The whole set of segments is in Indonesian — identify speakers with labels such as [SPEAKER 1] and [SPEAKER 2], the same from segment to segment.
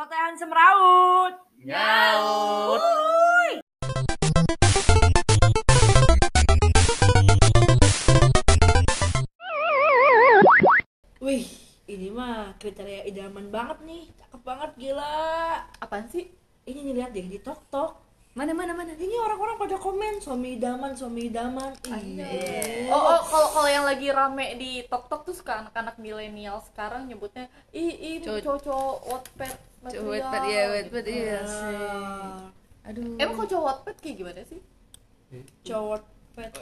[SPEAKER 1] Celotehan semeraut.
[SPEAKER 2] Nyaut.
[SPEAKER 1] Wih, ini mah kriteria idaman banget nih. Cakep banget gila.
[SPEAKER 3] Apaan sih?
[SPEAKER 1] Ini nih lihat deh di Tok Tok.
[SPEAKER 3] Mana mana mana?
[SPEAKER 1] Ini orang-orang pada komen suami idaman, suami idaman. Iya.
[SPEAKER 3] Oh, oh kalau kalau yang lagi rame di Tok Tok tuh suka anak-anak milenial sekarang nyebutnya ih ih
[SPEAKER 4] Cowok-
[SPEAKER 3] cowok-cowok Wattpad
[SPEAKER 4] Cowok Wattpad, iya, Wattpad,
[SPEAKER 3] gitu.
[SPEAKER 4] iya.
[SPEAKER 1] Ah,
[SPEAKER 4] Aduh.
[SPEAKER 3] Emang kalau cowok Wattpad kayak gimana sih?
[SPEAKER 1] cowok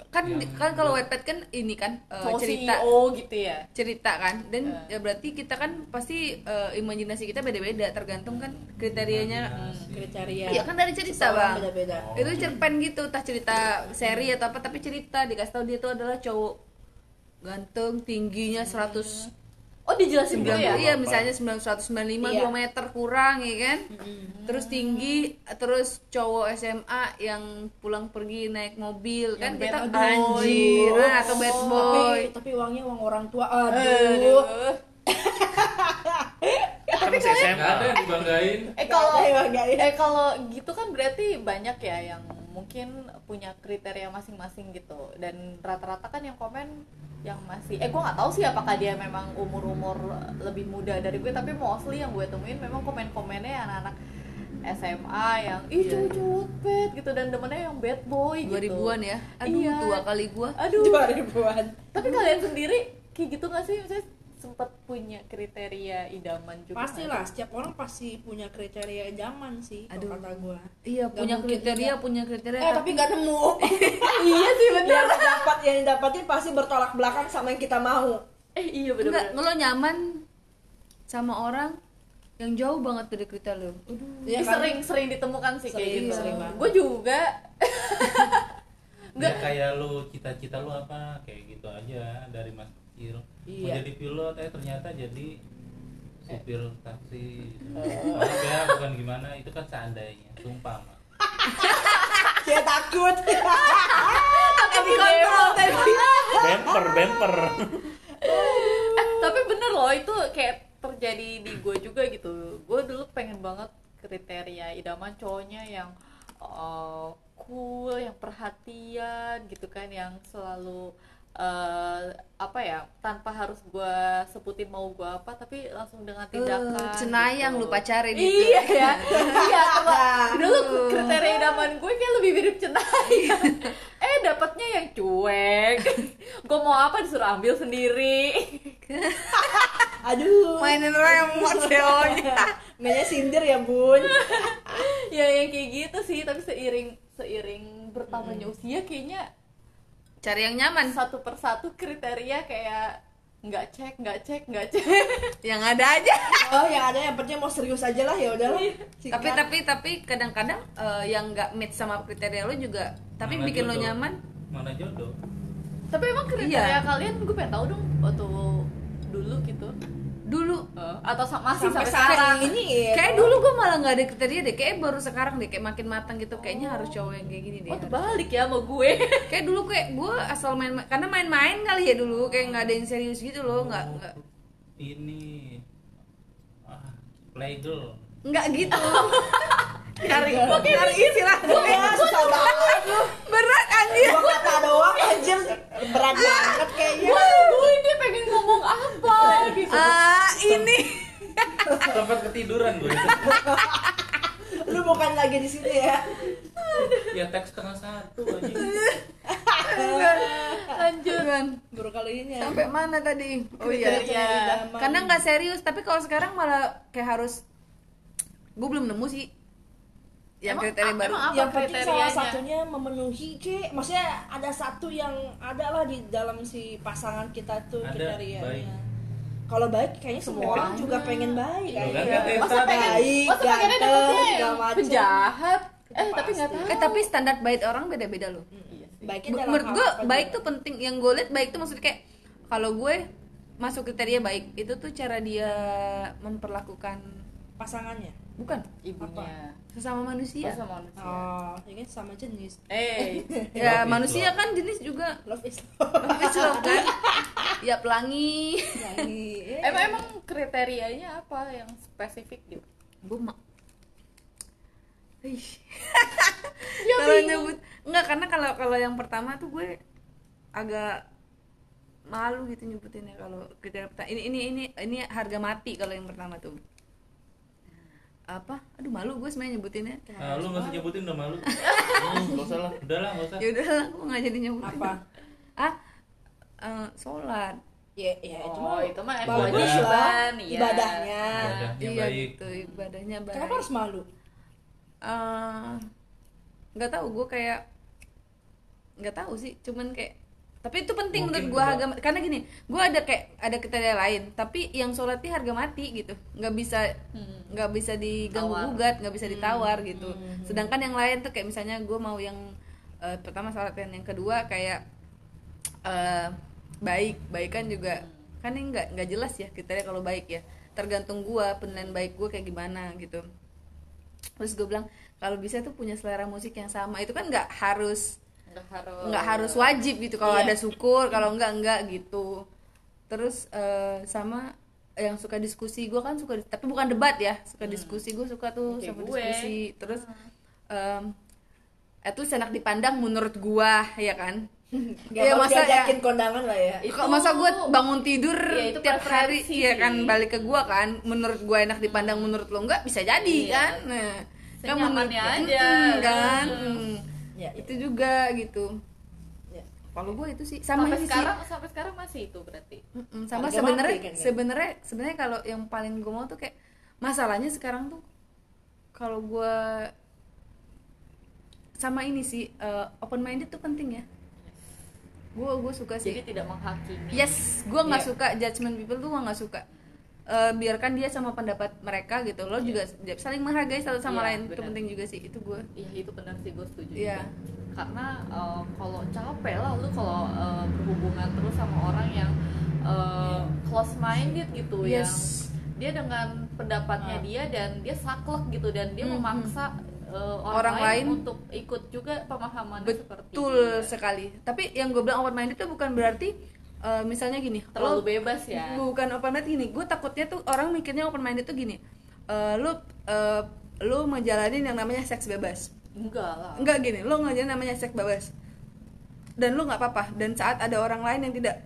[SPEAKER 4] kan kan kalau Wattpad kan ini kan
[SPEAKER 3] Cowok
[SPEAKER 4] cerita.
[SPEAKER 3] CEO gitu ya?
[SPEAKER 4] cerita kan. Dan
[SPEAKER 3] Eh.
[SPEAKER 4] ya berarti kita kan pasti eh, imajinasi kita beda-beda tergantung kan kriterianya.
[SPEAKER 1] Kriteria.
[SPEAKER 4] Iya kan dari cerita
[SPEAKER 1] Seseorang
[SPEAKER 4] bang.
[SPEAKER 1] Beda-beda.
[SPEAKER 4] itu cerpen gitu entah cerita seri atau apa tapi cerita dikasih tahu dia tuh adalah cowok ganteng tingginya 100
[SPEAKER 3] Oh dijelasin dulu ya?
[SPEAKER 4] iya misalnya 995
[SPEAKER 1] Iya.
[SPEAKER 4] 2 meter kurang ya kan terus tinggi terus cowok SMA yang pulang pergi naik mobil kan
[SPEAKER 3] Yang
[SPEAKER 4] kita
[SPEAKER 3] bad boy.
[SPEAKER 4] anjir nah ke bad
[SPEAKER 1] Tapi
[SPEAKER 4] boy
[SPEAKER 1] tapi uangnya uang orang tua. Aduh.
[SPEAKER 3] Aduh.
[SPEAKER 2] Kan SMA.
[SPEAKER 5] Nggak ada yang dibanggain.
[SPEAKER 3] Eh kalau eh kalau gitu kan berarti banyak ya yang mungkin punya kriteria masing-masing gitu. Dan rata-rata kan yang komen yang masih eh gue nggak tahu sih apakah dia memang umur-umur lebih muda dari gue tapi mostly yang gue temuin memang komen-komennya anak-anak SMA yang ih
[SPEAKER 4] Iya.
[SPEAKER 3] cowok pet gitu. Dan demennya yang bad boy gitu.
[SPEAKER 4] 2000-an ya? Aduh
[SPEAKER 3] Iya.
[SPEAKER 4] tua kali gua.
[SPEAKER 3] Aduh.
[SPEAKER 1] Dua ribuan.
[SPEAKER 3] tapi kalian sendiri kayak gitu gak sih sempat punya kriteria idaman juga
[SPEAKER 1] Pastilah, setiap orang pasti punya kriteria idaman sih,
[SPEAKER 4] Aduh.
[SPEAKER 1] kata gua.
[SPEAKER 4] iya
[SPEAKER 1] Nggak
[SPEAKER 4] punya kriteria
[SPEAKER 1] enggak.
[SPEAKER 4] punya kriteria
[SPEAKER 1] Eh tapi nggak nemu.
[SPEAKER 3] iya sih bener
[SPEAKER 1] yang dapat yang dapatin pasti bertolak belakang sama yang kita mau.
[SPEAKER 3] eh iya
[SPEAKER 4] enggak
[SPEAKER 3] bener-bener
[SPEAKER 4] lo nyaman sama orang yang jauh banget dari kriteria lo aduh
[SPEAKER 1] Iya
[SPEAKER 3] Ih,
[SPEAKER 1] kan?
[SPEAKER 3] sering sering ditemukan sih kayak
[SPEAKER 1] Sering,
[SPEAKER 3] gitu
[SPEAKER 1] sering banget.
[SPEAKER 3] gue juga
[SPEAKER 5] Ya kayak lu cita-cita lu apa kayak gitu aja dari mas kecil. Mau
[SPEAKER 1] Iya.
[SPEAKER 5] jadi pilot eh ternyata jadi supir taksi.
[SPEAKER 1] Oh.
[SPEAKER 5] Maaf ya bukan gimana itu kan seandainya sumpah mah.
[SPEAKER 1] Dia takut.
[SPEAKER 3] dikontrol tadi
[SPEAKER 2] Bemper, bemper.
[SPEAKER 3] eh, tapi bener loh itu kayak terjadi di gue juga gitu gue dulu pengen banget kriteria idaman cowoknya yang uh, cool yang perhatian gitu kan yang selalu uh, apa ya tanpa harus gue sebutin mau gue apa tapi langsung dengan tindakan
[SPEAKER 4] Eh, cenayang
[SPEAKER 3] gitu.
[SPEAKER 4] lu pacarin gitu.
[SPEAKER 3] iya ya iya kalau dulu kriteria idaman gue kayak lebih mirip cenayang eh dapatnya yang cuek gue mau apa disuruh ambil sendiri
[SPEAKER 1] Aduh.
[SPEAKER 4] mainin remote ya
[SPEAKER 1] Mainnya sindir ya, Bun.
[SPEAKER 3] ya yang kayak gitu sih tapi seiring seiring bertambahnya usia kayaknya
[SPEAKER 4] cari yang nyaman
[SPEAKER 3] satu persatu kriteria kayak nggak cek nggak cek nggak cek
[SPEAKER 4] yang ada aja
[SPEAKER 1] Oh, yang ada yang penting mau serius aja lah ya udahlah. Sikat.
[SPEAKER 4] tapi tapi tapi kadang-kadang eh, yang nggak match sama kriteria lo juga tapi
[SPEAKER 5] Mana
[SPEAKER 4] bikin lo
[SPEAKER 5] jodoh?
[SPEAKER 4] nyaman
[SPEAKER 5] Mana jodoh?
[SPEAKER 3] tapi emang kriteria
[SPEAKER 4] Iya.
[SPEAKER 3] kalian gue pengen tahu dong waktu dulu gitu
[SPEAKER 4] dulu.
[SPEAKER 3] Eh, atau sa- masih
[SPEAKER 1] sampai
[SPEAKER 3] sampai,
[SPEAKER 1] sekarang.
[SPEAKER 3] sekarang.
[SPEAKER 1] Ini ya.
[SPEAKER 4] kayak dulu gue malah nggak ada kriteria deh. Kayak baru sekarang deh kayak makin matang gitu. Kayaknya harus cowok yang kayak gini deh.
[SPEAKER 3] Oh terbalik ya sama gue.
[SPEAKER 4] Kayak dulu kayak gue asal main karena main-main kali ya dulu. Kayak nggak ada yang serius gitu loh nggak nggak.
[SPEAKER 5] Ini ah, playgirl.
[SPEAKER 4] nggak gitu.
[SPEAKER 1] Cari
[SPEAKER 4] cari istilah.
[SPEAKER 1] Ya, susah banget.
[SPEAKER 4] berat anjir.
[SPEAKER 1] Gua kata doang anjir. Berat banget kayaknya.
[SPEAKER 3] Waduh, ini pengen ngomong apa gitu
[SPEAKER 4] ah ini
[SPEAKER 5] Sempat ketiduran gue.
[SPEAKER 1] Lu bukan lagi di sini ya.
[SPEAKER 5] ya teks setengah satu aja.
[SPEAKER 3] lanjut
[SPEAKER 1] Baru kali ini ya.
[SPEAKER 4] sampai mana tadi oh iya
[SPEAKER 1] idaman.
[SPEAKER 4] karena nggak serius tapi kalau sekarang malah kayak harus gue belum nemu sih yang
[SPEAKER 3] Emang-
[SPEAKER 4] kriteria baru
[SPEAKER 3] emang apa
[SPEAKER 1] yang penting salah
[SPEAKER 3] kriterianya?
[SPEAKER 1] satunya memenuhi ke maksudnya ada satu yang ada lah di dalam si pasangan kita tuh
[SPEAKER 5] Ada,
[SPEAKER 1] kriterianya
[SPEAKER 5] baik.
[SPEAKER 1] Kalau baik kayaknya semua
[SPEAKER 3] Semuanya.
[SPEAKER 1] orang juga pengen baik.
[SPEAKER 5] Tuh kan. Kak
[SPEAKER 3] masa pengen
[SPEAKER 1] baik,
[SPEAKER 3] masa
[SPEAKER 1] ganteng, segala
[SPEAKER 3] yang
[SPEAKER 1] macem.
[SPEAKER 3] penjahat. Eh tapi nggak tahu.
[SPEAKER 4] Eh tapi standar baik orang beda-beda loh.
[SPEAKER 3] Iya sih.
[SPEAKER 1] Baiknya dalam
[SPEAKER 4] menurut gue
[SPEAKER 1] apa
[SPEAKER 4] baik tuh penting. Yang gue liat baik tuh maksudnya kayak kalau gue masuk kriteria baik itu tuh cara dia memperlakukan
[SPEAKER 1] pasangannya?
[SPEAKER 4] Bukan.
[SPEAKER 3] Ibunya.
[SPEAKER 4] Sesama manusia.
[SPEAKER 3] Oh, sama manusia.
[SPEAKER 1] Oh ya kan sama jenis.
[SPEAKER 3] Eh.
[SPEAKER 4] Ya
[SPEAKER 5] Love
[SPEAKER 4] manusia
[SPEAKER 5] love.
[SPEAKER 4] kan jenis juga.
[SPEAKER 1] Love is
[SPEAKER 4] Love is love kan ya pelangi
[SPEAKER 1] lagi
[SPEAKER 3] emang emang kriterianya apa yang spesifik gitu
[SPEAKER 4] gue ma Ih. kalau nyebut enggak karena kalau kalau yang pertama tuh gue agak malu gitu nyebutinnya kalau kita ini ini ini ini harga mati kalau yang pertama tuh apa aduh malu gue sebenarnya nyebutinnya
[SPEAKER 5] Nah, lu nggak usah nyebutin udah malu.
[SPEAKER 2] Hmm, Gak usah lah.
[SPEAKER 5] Udah lah, nggak usah.
[SPEAKER 4] ya udahlah gue nggak jadi nyebutin
[SPEAKER 1] Apa?
[SPEAKER 4] ah eh, sholat
[SPEAKER 1] Ya, ya itu
[SPEAKER 3] oh
[SPEAKER 1] mah
[SPEAKER 3] itu mah
[SPEAKER 1] bagus lah
[SPEAKER 3] iya.
[SPEAKER 1] ibadahnya.
[SPEAKER 5] Ibadahnya
[SPEAKER 4] iya
[SPEAKER 5] baik.
[SPEAKER 4] gitu ibadahnya baik
[SPEAKER 1] Kenapa harus malu?
[SPEAKER 4] Eh, nggak tahu gue kayak nggak tahu sih cuman kayak tapi itu penting
[SPEAKER 5] Mungkin
[SPEAKER 4] menurut gue
[SPEAKER 5] juga.
[SPEAKER 4] harga karena gini gue ada kayak ada kriteria lain tapi yang sholatnya harga mati gitu nggak bisa
[SPEAKER 3] Hmm.
[SPEAKER 4] nggak bisa diganggu
[SPEAKER 3] Tawar.
[SPEAKER 4] gugat nggak bisa ditawar gitu sedangkan yang lain tuh kayak misalnya gue mau yang eh, pertama sholat yang kedua kayak eh, baik. Baik kan juga kan ini nggak nggak jelas ya kriteria kalau baik ya. Tergantung gue penilaian baik gue kayak gimana gitu. Terus gue bilang kalau bisa tuh punya selera musik yang sama. Itu kan nggak harus
[SPEAKER 3] nggak harus.
[SPEAKER 4] nggak harus wajib gitu. Kalau
[SPEAKER 1] Iya.
[SPEAKER 4] ada syukur kalau enggak enggak gitu. Terus eh, sama yang suka diskusi gue kan suka tapi bukan debat ya. Suka diskusi gue suka tuh
[SPEAKER 3] Kayak
[SPEAKER 4] sama
[SPEAKER 3] gue.
[SPEAKER 4] diskusi. Terus em at least enak dipandang menurut gua ya kan
[SPEAKER 1] Gak
[SPEAKER 4] Iya,
[SPEAKER 1] mau
[SPEAKER 4] masa ya-
[SPEAKER 1] kondangan lah ya.
[SPEAKER 3] Itu-
[SPEAKER 4] Kok masa gue bangun tidur
[SPEAKER 3] Iya, itu
[SPEAKER 4] tiap hari
[SPEAKER 3] preferensi
[SPEAKER 4] ya kan
[SPEAKER 3] sih.
[SPEAKER 4] balik ke gua kan menurut gua enak dipandang menurut lo enggak bisa jadi
[SPEAKER 3] Iya.
[SPEAKER 4] kan nah kan menurut
[SPEAKER 3] aja.
[SPEAKER 4] Kan.
[SPEAKER 3] Mm.
[SPEAKER 1] Ya,
[SPEAKER 4] itu juga gitu
[SPEAKER 1] Ya.
[SPEAKER 4] kalau gue itu sih sama
[SPEAKER 3] sampai sekarang sampai sekarang masih itu berarti
[SPEAKER 4] sih Mm-mm, sama sebenarnya
[SPEAKER 1] kan, kan?
[SPEAKER 4] sebenarnya sebenarnya kalau yang paling gue mau tuh kayak masalahnya sekarang tuh kalau gue sama ini sih open minded tuh penting ya gue gue suka sih
[SPEAKER 3] jadi tidak menghakimi
[SPEAKER 4] yes gue nggak
[SPEAKER 3] Iya.
[SPEAKER 4] suka judgment people tuh gue nggak suka Eh, biarkan dia sama pendapat mereka gitu lo juga saling menghargai satu sama
[SPEAKER 3] Iya,
[SPEAKER 4] lain itu penting juga sih itu gue
[SPEAKER 3] Iya itu benar sih gue setuju
[SPEAKER 4] Iya.
[SPEAKER 3] juga. Karena eh, kalau capek lah lu kalau eh, berhubungan terus sama orang yang eh, close minded gitu
[SPEAKER 4] Yes.
[SPEAKER 3] yang dia dengan pendapatnya
[SPEAKER 1] Ah.
[SPEAKER 3] dia dan dia saklek gitu dan dia
[SPEAKER 4] Mhm.
[SPEAKER 3] memaksa eh, orang,
[SPEAKER 4] Orang
[SPEAKER 3] lain,
[SPEAKER 4] lain.
[SPEAKER 3] untuk ikut juga seperti
[SPEAKER 4] betul
[SPEAKER 3] dia.
[SPEAKER 4] sekali tapi yang gue bilang open minded itu bukan berarti eh, misalnya gini
[SPEAKER 3] terlalu
[SPEAKER 4] lo-
[SPEAKER 3] bebas ya.
[SPEAKER 4] bukan open minded gini gue takutnya tuh orang mikirnya open minded tuh gini eh, lu eh, lu ngejalanin yang namanya seks bebas
[SPEAKER 3] Enggak lah.
[SPEAKER 4] enggak gini lu ngejalanin namanya seks bebas dan lu nggak apa-apa dan saat ada orang lain yang tidak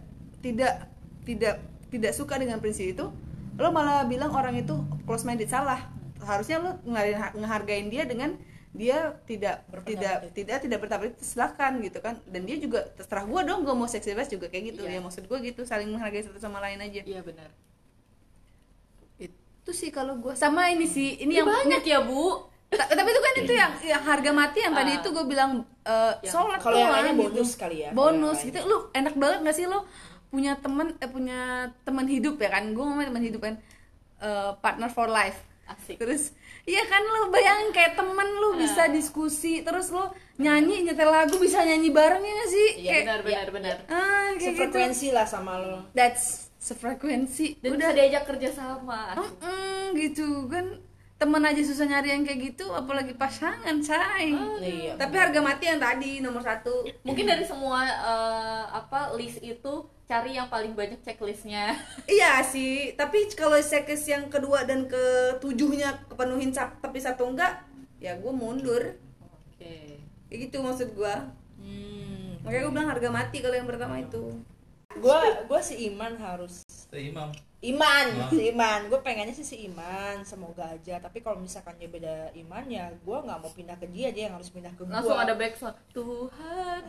[SPEAKER 4] tidak tidak tidak suka dengan prinsip itu lo malah bilang orang itu close minded salah harusnya lo ngehargain ngehargain dia dengan dia tidak
[SPEAKER 1] Berpendapat
[SPEAKER 4] tidak tidak tidak berpendapat itu silakan gitu kan dan dia juga terserah gue dong gue mau seks bebas juga kayak gitu
[SPEAKER 3] Iya.
[SPEAKER 4] ya maksud gue gitu saling menghargai satu sama lain aja
[SPEAKER 3] Iya benar.
[SPEAKER 4] itu sih kalau gue sama ini sih ini
[SPEAKER 3] Ini
[SPEAKER 4] yang
[SPEAKER 3] banyak ya bu.
[SPEAKER 4] Ta- tapi itu kan itu yang yang harga mati yang tadi
[SPEAKER 3] Ah.
[SPEAKER 4] itu gue bilang eh,
[SPEAKER 3] Yang-
[SPEAKER 4] sholat
[SPEAKER 1] kalau yang
[SPEAKER 4] gitu.
[SPEAKER 1] bonus kali ya,
[SPEAKER 4] bonus gitu lu enak banget gak sih lu punya temen eh punya teman hidup ya kan gue ngomongin teman hidup kan eh, partner for life
[SPEAKER 3] Asik.
[SPEAKER 4] terus iya kan lu bayangin kayak temen lu bisa diskusi terus lu nyanyi nyetel lagu bisa nyanyi bareng ya gak sih
[SPEAKER 1] Iya,
[SPEAKER 4] kayak
[SPEAKER 3] Benar benar
[SPEAKER 1] Iya,
[SPEAKER 3] benar.
[SPEAKER 4] ah kayak gitu
[SPEAKER 1] Sefrekuensi lah sama lo.
[SPEAKER 4] that's sefrekuensi
[SPEAKER 3] Dan
[SPEAKER 4] udah
[SPEAKER 3] bisa diajak kerja sama.
[SPEAKER 4] Mm-mm, gitu kan temen aja susah nyari yang kayak gitu apalagi pasangan say
[SPEAKER 1] Iya.
[SPEAKER 4] tapi harga mati yang tadi nomor satu
[SPEAKER 3] Mungkin dari semua eh, apa list itu cari yang paling banyak checklistnya.
[SPEAKER 4] iya sih tapi kalau checklist yang kedua dan ketujuhnya kepenuhin tapi satu enggak ya gue mundur
[SPEAKER 3] Oke.
[SPEAKER 4] kayak gitu maksud gue
[SPEAKER 1] Hmm.
[SPEAKER 4] makanya gue bilang harga mati kalau yang pertama itu
[SPEAKER 1] Gua gua si Iman harus
[SPEAKER 5] Seimam.
[SPEAKER 1] Iman,
[SPEAKER 5] Wah.
[SPEAKER 1] si Iman. Gue pengennya sih si Iman, semoga aja. Tapi kalau misalkan dia beda iman ya, gue nggak mau pindah ke dia, dia yang harus pindah ke gue.
[SPEAKER 3] Langsung ada backsound. Tuhan.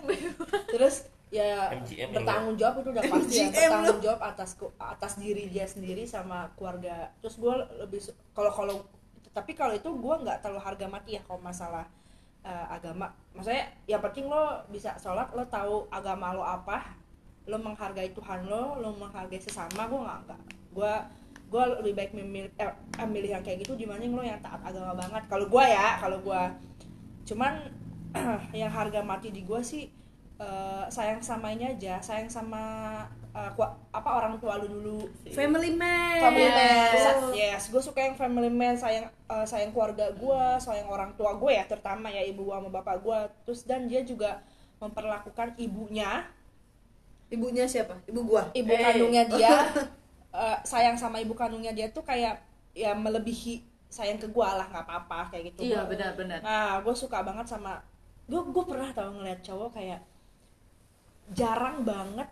[SPEAKER 1] Terus ya
[SPEAKER 2] MGM
[SPEAKER 1] bertanggung jawab itu udah pasti ya, bertanggung jawab atas atas diri dia sendiri sama keluarga. Terus gue lebih kalau kalau tapi kalau itu gue nggak terlalu harga mati ya kalau masalah eh, agama. Maksudnya yang penting lo bisa sholat, lo tahu agama lo apa, lo menghargai Tuhan lo, lo menghargai sesama. Gue nggak nggak gue gue lebih baik memilih eh, milih yang kayak gitu dibanding lo yang taat agama banget. Kalau gue ya, kalau gue cuman yang harga mati di gue sih eh, sayang sama ini aja sayang sama kua- apa orang tua lu dulu
[SPEAKER 4] family man
[SPEAKER 1] family
[SPEAKER 3] Yes.
[SPEAKER 1] man Sa- yes gue suka yang family man sayang eh, sayang keluarga gue sayang orang tua gue ya terutama ya ibu gua sama bapak gue terus dan dia juga memperlakukan ibunya
[SPEAKER 4] ibunya siapa? Ibu gua?
[SPEAKER 1] Ibu
[SPEAKER 3] Eh.
[SPEAKER 1] kandungnya dia. Eh, sayang sama ibu kandungnya dia tuh kayak ya melebihi sayang ke gue lah nggak apa-apa kayak gitu.
[SPEAKER 3] Iya
[SPEAKER 1] Gua-
[SPEAKER 3] benar-benar
[SPEAKER 1] nah gue suka banget sama gue gue pernah tau ngeliat cowok kayak jarang banget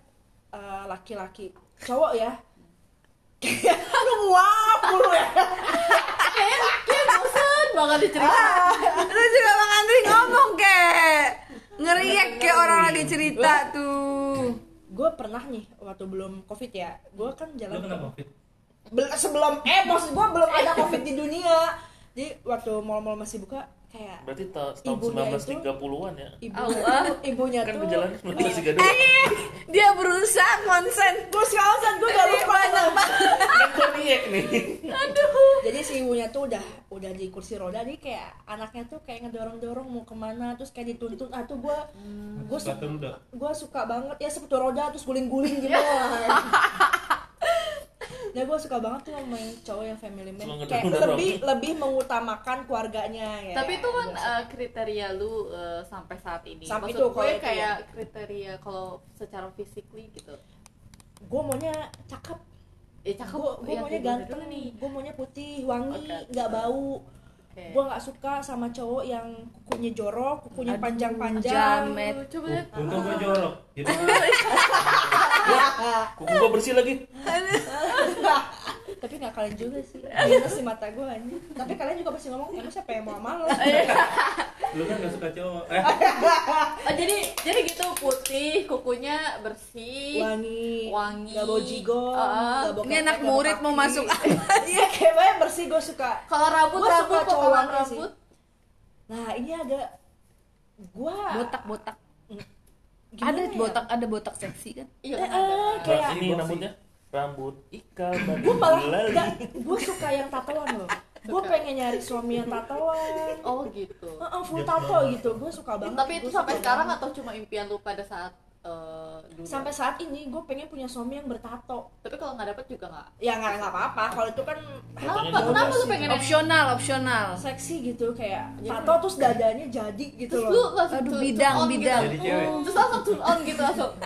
[SPEAKER 1] eh, laki-laki. Cowok ya. Kayak lu nguap mulu ya.
[SPEAKER 3] Kayak bosan banget dicerita
[SPEAKER 4] lu juga bang Andri ngomong kayak ngeriak kayak orang lagi cerita tuh
[SPEAKER 1] gue pernah nih waktu belum covid ya gue kan jalan
[SPEAKER 5] kena covid?
[SPEAKER 1] Bel- sebelum eh maksud gue belum ada covid di dunia jadi waktu mall-mall masih buka kayak
[SPEAKER 2] Berarti ta- tahun
[SPEAKER 1] Ibunya
[SPEAKER 2] 1930-an ya.
[SPEAKER 1] ibunya tuh, ibunya
[SPEAKER 2] Kan
[SPEAKER 1] tuh
[SPEAKER 2] berjalan 1932.
[SPEAKER 4] dia berusaha konsen
[SPEAKER 1] gue sekalian gue gak lupa
[SPEAKER 4] banyak banget
[SPEAKER 2] Kan nih.
[SPEAKER 1] jadi si ibunya tuh udah udah di kursi roda nih kayak anaknya tuh kayak ngedorong dorong mau ke mana terus kayak dituntun ah tuh gue
[SPEAKER 5] roda.
[SPEAKER 1] gue suka banget ya sepatu roda terus guling guling gitu Nah gue suka banget tuh sama yang cowok yang family man. Kayak lebih lebih mengutamakan keluarganya ya.
[SPEAKER 3] tapi itu kan eh, kriteria lu eh, sampai saat ini.
[SPEAKER 1] Sampai
[SPEAKER 3] maksud
[SPEAKER 1] itu,
[SPEAKER 3] gue
[SPEAKER 1] itu.
[SPEAKER 3] kayak kriteria kalau secara physically gitu.
[SPEAKER 1] Gue maunya cakep.
[SPEAKER 3] Ya cakep.
[SPEAKER 1] Gue gue
[SPEAKER 3] yang
[SPEAKER 1] maunya ganteng
[SPEAKER 3] nih.
[SPEAKER 1] Gue maunya putih, wangi, nggak bau.
[SPEAKER 3] Oke.
[SPEAKER 1] Gue nggak suka sama cowok yang kukunya jorok, kukunya panjang-panjang.
[SPEAKER 3] coba lihat.
[SPEAKER 5] Untung gua jorok. Jadi
[SPEAKER 2] Kuku gua bersih lagi.
[SPEAKER 1] Tapi nggak kalian juga sih Gimana sih mata gue anjing Tapi kalian juga pasti ngomong Emang siapa yang mau sama lo?
[SPEAKER 5] lu kan gak suka cowok. Eh,
[SPEAKER 3] Oh, jadi jadi gitu putih, kukunya bersih,
[SPEAKER 1] Wangi
[SPEAKER 3] Wangi.
[SPEAKER 1] Nggak bau jigong nggak bau
[SPEAKER 4] ini anak
[SPEAKER 1] nggak
[SPEAKER 4] murid mau masuk
[SPEAKER 1] Iya kayak banyak bersih gue suka
[SPEAKER 3] Kalau rambut
[SPEAKER 1] Gua
[SPEAKER 3] rambut
[SPEAKER 1] suka sih.
[SPEAKER 3] rambut.
[SPEAKER 1] Nah ini agak Gua
[SPEAKER 4] botak botak
[SPEAKER 1] gimana
[SPEAKER 4] ada
[SPEAKER 1] ya?
[SPEAKER 4] botak ada botak seksi kan
[SPEAKER 3] Iya
[SPEAKER 1] Eh,
[SPEAKER 3] kan ada.
[SPEAKER 1] kayak
[SPEAKER 2] ini rambutnya rambut ikal
[SPEAKER 1] gue malah enggak gue suka yang tatoan loh. Gue pengen nyari suami yang tatoan.
[SPEAKER 3] Oh gitu.
[SPEAKER 1] Heeh, full tato gitu. Gue suka banget
[SPEAKER 3] Tapi itu sampai sekarang
[SPEAKER 1] banget.
[SPEAKER 3] atau cuma impian lu pada saat eh, dulu?
[SPEAKER 1] sampai saat ini gue pengen punya suami yang bertato
[SPEAKER 3] Tapi kalau nggak dapet juga nggak.
[SPEAKER 1] ya nggak nggak apa-apa kalau itu kan
[SPEAKER 3] Kenapa? Kenapa lu pengen yang-
[SPEAKER 4] opsional opsional
[SPEAKER 1] seksi gitu kayak tato terus dadanya jadi gitu
[SPEAKER 3] Terus
[SPEAKER 1] loh
[SPEAKER 3] lu langsung
[SPEAKER 4] Aduh,
[SPEAKER 3] turn-
[SPEAKER 4] bidang,
[SPEAKER 3] on
[SPEAKER 4] bidang.
[SPEAKER 5] Jadi
[SPEAKER 3] Gitu.
[SPEAKER 5] cewek.
[SPEAKER 3] Terus langsung turn on gitu langsung.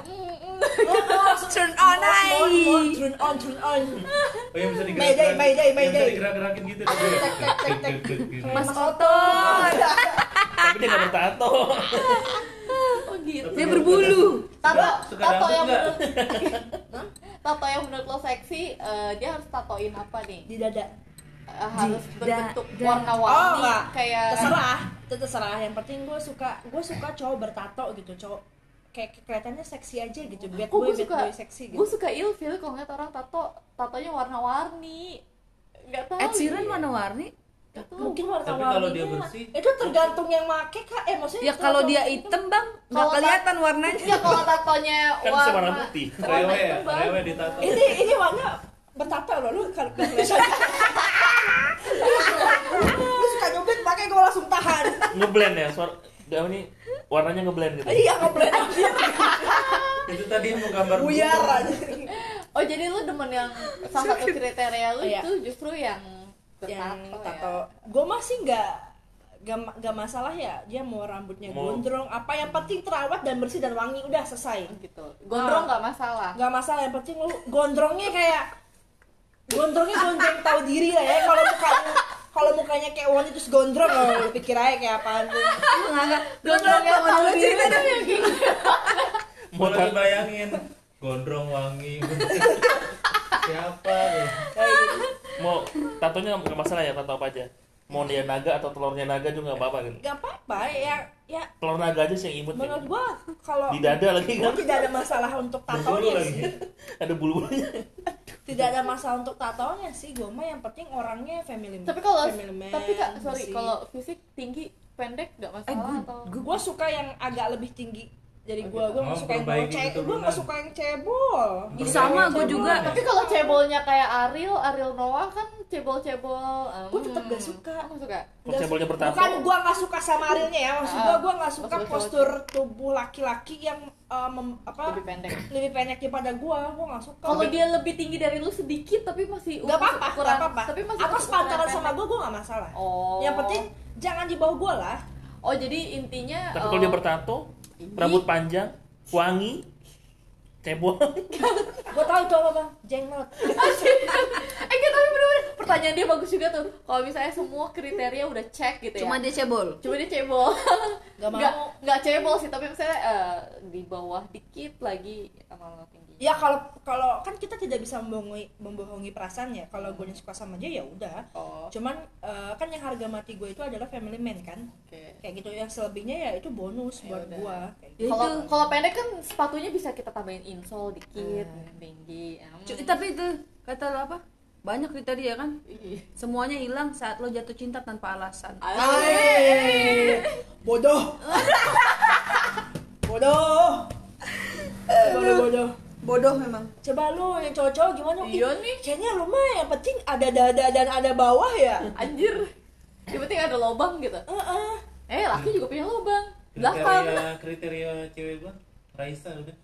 [SPEAKER 3] Mm, mm.
[SPEAKER 4] turn on
[SPEAKER 1] mohon, turn on turn on
[SPEAKER 5] Oh yang bisa digerak
[SPEAKER 1] Mayday, mayday, mayday.
[SPEAKER 5] digerak-gerakin gitu. Gitu.
[SPEAKER 4] mas otot
[SPEAKER 2] tapi dia nggak bertato
[SPEAKER 3] Oh gitu.
[SPEAKER 4] dia berbulu.
[SPEAKER 3] Tato,
[SPEAKER 5] Suka
[SPEAKER 3] tato
[SPEAKER 5] dangdut
[SPEAKER 3] yang menurut tato yang menurut lo seksi, eh, dia harus tatoin apa nih?
[SPEAKER 1] di dada.
[SPEAKER 3] Eh, harus
[SPEAKER 4] Di-
[SPEAKER 3] berbentuk warna-warni
[SPEAKER 1] Oh,
[SPEAKER 3] kayak
[SPEAKER 1] terserah. Itu terserah. Yang penting gue suka gue suka cowok bertato gitu cowok. Kayak kelihatannya seksi aja gitu. Bad
[SPEAKER 3] Oh,
[SPEAKER 1] boy bad
[SPEAKER 3] suka,
[SPEAKER 1] boy seksi gitu.
[SPEAKER 3] gue suka ilfil kalau ngeliat orang tato, tatonya warna-warni. Gak tahu.
[SPEAKER 4] Ed Sheeran warna-warni
[SPEAKER 3] Gak
[SPEAKER 1] mungkin warna
[SPEAKER 5] Tapi kalau dia bersih,
[SPEAKER 1] itu tergantung yang make kak. Eh maksudnya
[SPEAKER 4] ya kalau dia hitam bang nggak kelihatan warnanya.
[SPEAKER 3] Ya kalau tatonya
[SPEAKER 2] Kan warna putih.
[SPEAKER 5] rewe ya, rewe ditato.
[SPEAKER 1] ini ini warna bertato loh lu kalau lu suka nyubit makanya gue langsung tahan.
[SPEAKER 2] Ngeblend ya suara gak ini warnanya ngeblend gitu.
[SPEAKER 1] Iya ngeblend. Aja
[SPEAKER 5] Itu tadi mau gambar
[SPEAKER 1] buyar aja.
[SPEAKER 3] Oh jadi lu demen yang salah satu kriteria lu
[SPEAKER 1] Iya.
[SPEAKER 3] itu justru yang
[SPEAKER 1] yang
[SPEAKER 3] bertato
[SPEAKER 1] tato
[SPEAKER 3] ya?
[SPEAKER 1] gue masih nggak gak, gak masalah ya dia mau rambutnya
[SPEAKER 2] Mau-
[SPEAKER 1] gondrong apa yang penting terawat dan bersih dan wangi udah selesai
[SPEAKER 3] gitu. Gondrong
[SPEAKER 1] Ah.
[SPEAKER 3] nggak masalah.
[SPEAKER 1] nggak masalah yang penting lu gondrongnya kayak gondrongnya gondrong tahu diri lah ya kalau mukanya kalau mukanya kayak wangi terus gondrong oh, lu pikir aja kayak apaan tuh
[SPEAKER 4] nggak
[SPEAKER 3] Gondrongnya
[SPEAKER 4] nggak
[SPEAKER 3] tahu diri yang gini.
[SPEAKER 5] Mau bayangin gondrong wangi. Siapa tuh?
[SPEAKER 2] Mau tatonya nggak masalah ya tato apa aja mau dia naga atau telurnya naga juga nggak apa-apa gitu
[SPEAKER 1] nggak apa-apa ya ya.
[SPEAKER 2] Telur naga aja sih yang imut
[SPEAKER 1] menurut
[SPEAKER 2] gitu.
[SPEAKER 1] gua kalau
[SPEAKER 2] di dada lagi
[SPEAKER 1] gua
[SPEAKER 2] kan
[SPEAKER 1] tidak ada masalah untuk tatonya
[SPEAKER 5] lagi.
[SPEAKER 1] sih.
[SPEAKER 2] Ada bulu-bulunya.
[SPEAKER 1] Tidak ada masalah untuk tatonya sih gua mah yang penting orangnya family
[SPEAKER 3] Tapi kalau
[SPEAKER 1] family man,
[SPEAKER 3] tapi kak sorry kalau fisik tinggi pendek nggak
[SPEAKER 4] eh
[SPEAKER 3] masalah
[SPEAKER 4] gue
[SPEAKER 3] atau
[SPEAKER 1] gue suka yang agak lebih tinggi dari
[SPEAKER 3] Oh,
[SPEAKER 1] gue
[SPEAKER 3] gitu.
[SPEAKER 1] gue nggak
[SPEAKER 5] Oh,
[SPEAKER 1] suka yang
[SPEAKER 5] perbaiki
[SPEAKER 1] ce
[SPEAKER 5] gitu
[SPEAKER 1] gue nggak suka yang cebol.
[SPEAKER 4] Ih, sama gue juga.
[SPEAKER 3] Tapi kalau cebolnya kayak Ariel Ariel Noah kan cebol-cebol um,
[SPEAKER 1] Gue tetep gak suka.
[SPEAKER 3] oh, nggak suka.
[SPEAKER 2] Kalau cebolnya bertato
[SPEAKER 1] bukan gue nggak suka sama Arielnya ya maksud gue
[SPEAKER 3] Ah,
[SPEAKER 1] gue nggak suka postur tubuh laki-laki yang uh, mem- apa
[SPEAKER 3] lebih pendek.
[SPEAKER 1] lebih pendek daripada gue gue nggak suka.
[SPEAKER 3] Kalau dia lebih tinggi dari lu sedikit tapi masih
[SPEAKER 1] nggak apa-apa nggak apa-apa.
[SPEAKER 3] tapi masih
[SPEAKER 1] atau sepantaran sama gue gue nggak masalah.
[SPEAKER 3] Oh.
[SPEAKER 1] yang penting jangan di bawah gue lah.
[SPEAKER 3] Oh jadi intinya
[SPEAKER 2] tapi
[SPEAKER 3] oh,
[SPEAKER 2] kalau dia bertato rambut panjang wangi cebol.
[SPEAKER 1] Gue tahu itu apa bang jenglot
[SPEAKER 3] eh enggak tapi bener-bener pertanyaan dia bagus juga tuh. Kalau misalnya semua kriteria udah cek gitu
[SPEAKER 4] cuma
[SPEAKER 3] ya
[SPEAKER 4] dia cebol?
[SPEAKER 3] Cuma dia cebol.
[SPEAKER 1] Gak mau.
[SPEAKER 3] nggak nggak cebol sih tapi misalnya eh, di bawah dikit lagi sama
[SPEAKER 1] ya kalau kalau kan kita tidak bisa membohongi membohongi perasaan ya. Kalau gue suka sama dia ya udah.
[SPEAKER 3] Oh.
[SPEAKER 1] Cuman eh, kan yang harga mati gue itu adalah family man kan?
[SPEAKER 3] Oke.
[SPEAKER 1] Kayak gitu. Yang selebihnya ya itu bonus
[SPEAKER 3] Ya
[SPEAKER 1] buat
[SPEAKER 3] udah.
[SPEAKER 1] gue
[SPEAKER 4] Ya
[SPEAKER 1] gitu.
[SPEAKER 3] kalau
[SPEAKER 4] itu.
[SPEAKER 3] kalau pendek kan sepatunya bisa kita tambahin insole dikit
[SPEAKER 1] Hmm.
[SPEAKER 3] tinggi.
[SPEAKER 4] Cu- tapi itu kata lo apa? Banyak kriteria kan?
[SPEAKER 3] Ih.
[SPEAKER 4] semuanya hilang saat lo jatuh cinta tanpa alasan.
[SPEAKER 1] Hai, bodoh. Bodoh. Bodoh bodoh
[SPEAKER 4] bodoh memang.
[SPEAKER 1] Coba lu yang cowok-cowok gimana?
[SPEAKER 3] Iya
[SPEAKER 1] Ih,
[SPEAKER 3] nih.
[SPEAKER 1] kayaknya lu mah yang penting ada dada dan ada bawah ya.
[SPEAKER 3] Anjir. Yang penting ada lubang gitu.
[SPEAKER 1] Heeh.
[SPEAKER 3] eh laki juga punya lubang. Belakang.
[SPEAKER 5] Kriteria kriteria cewek gua Raisa udah.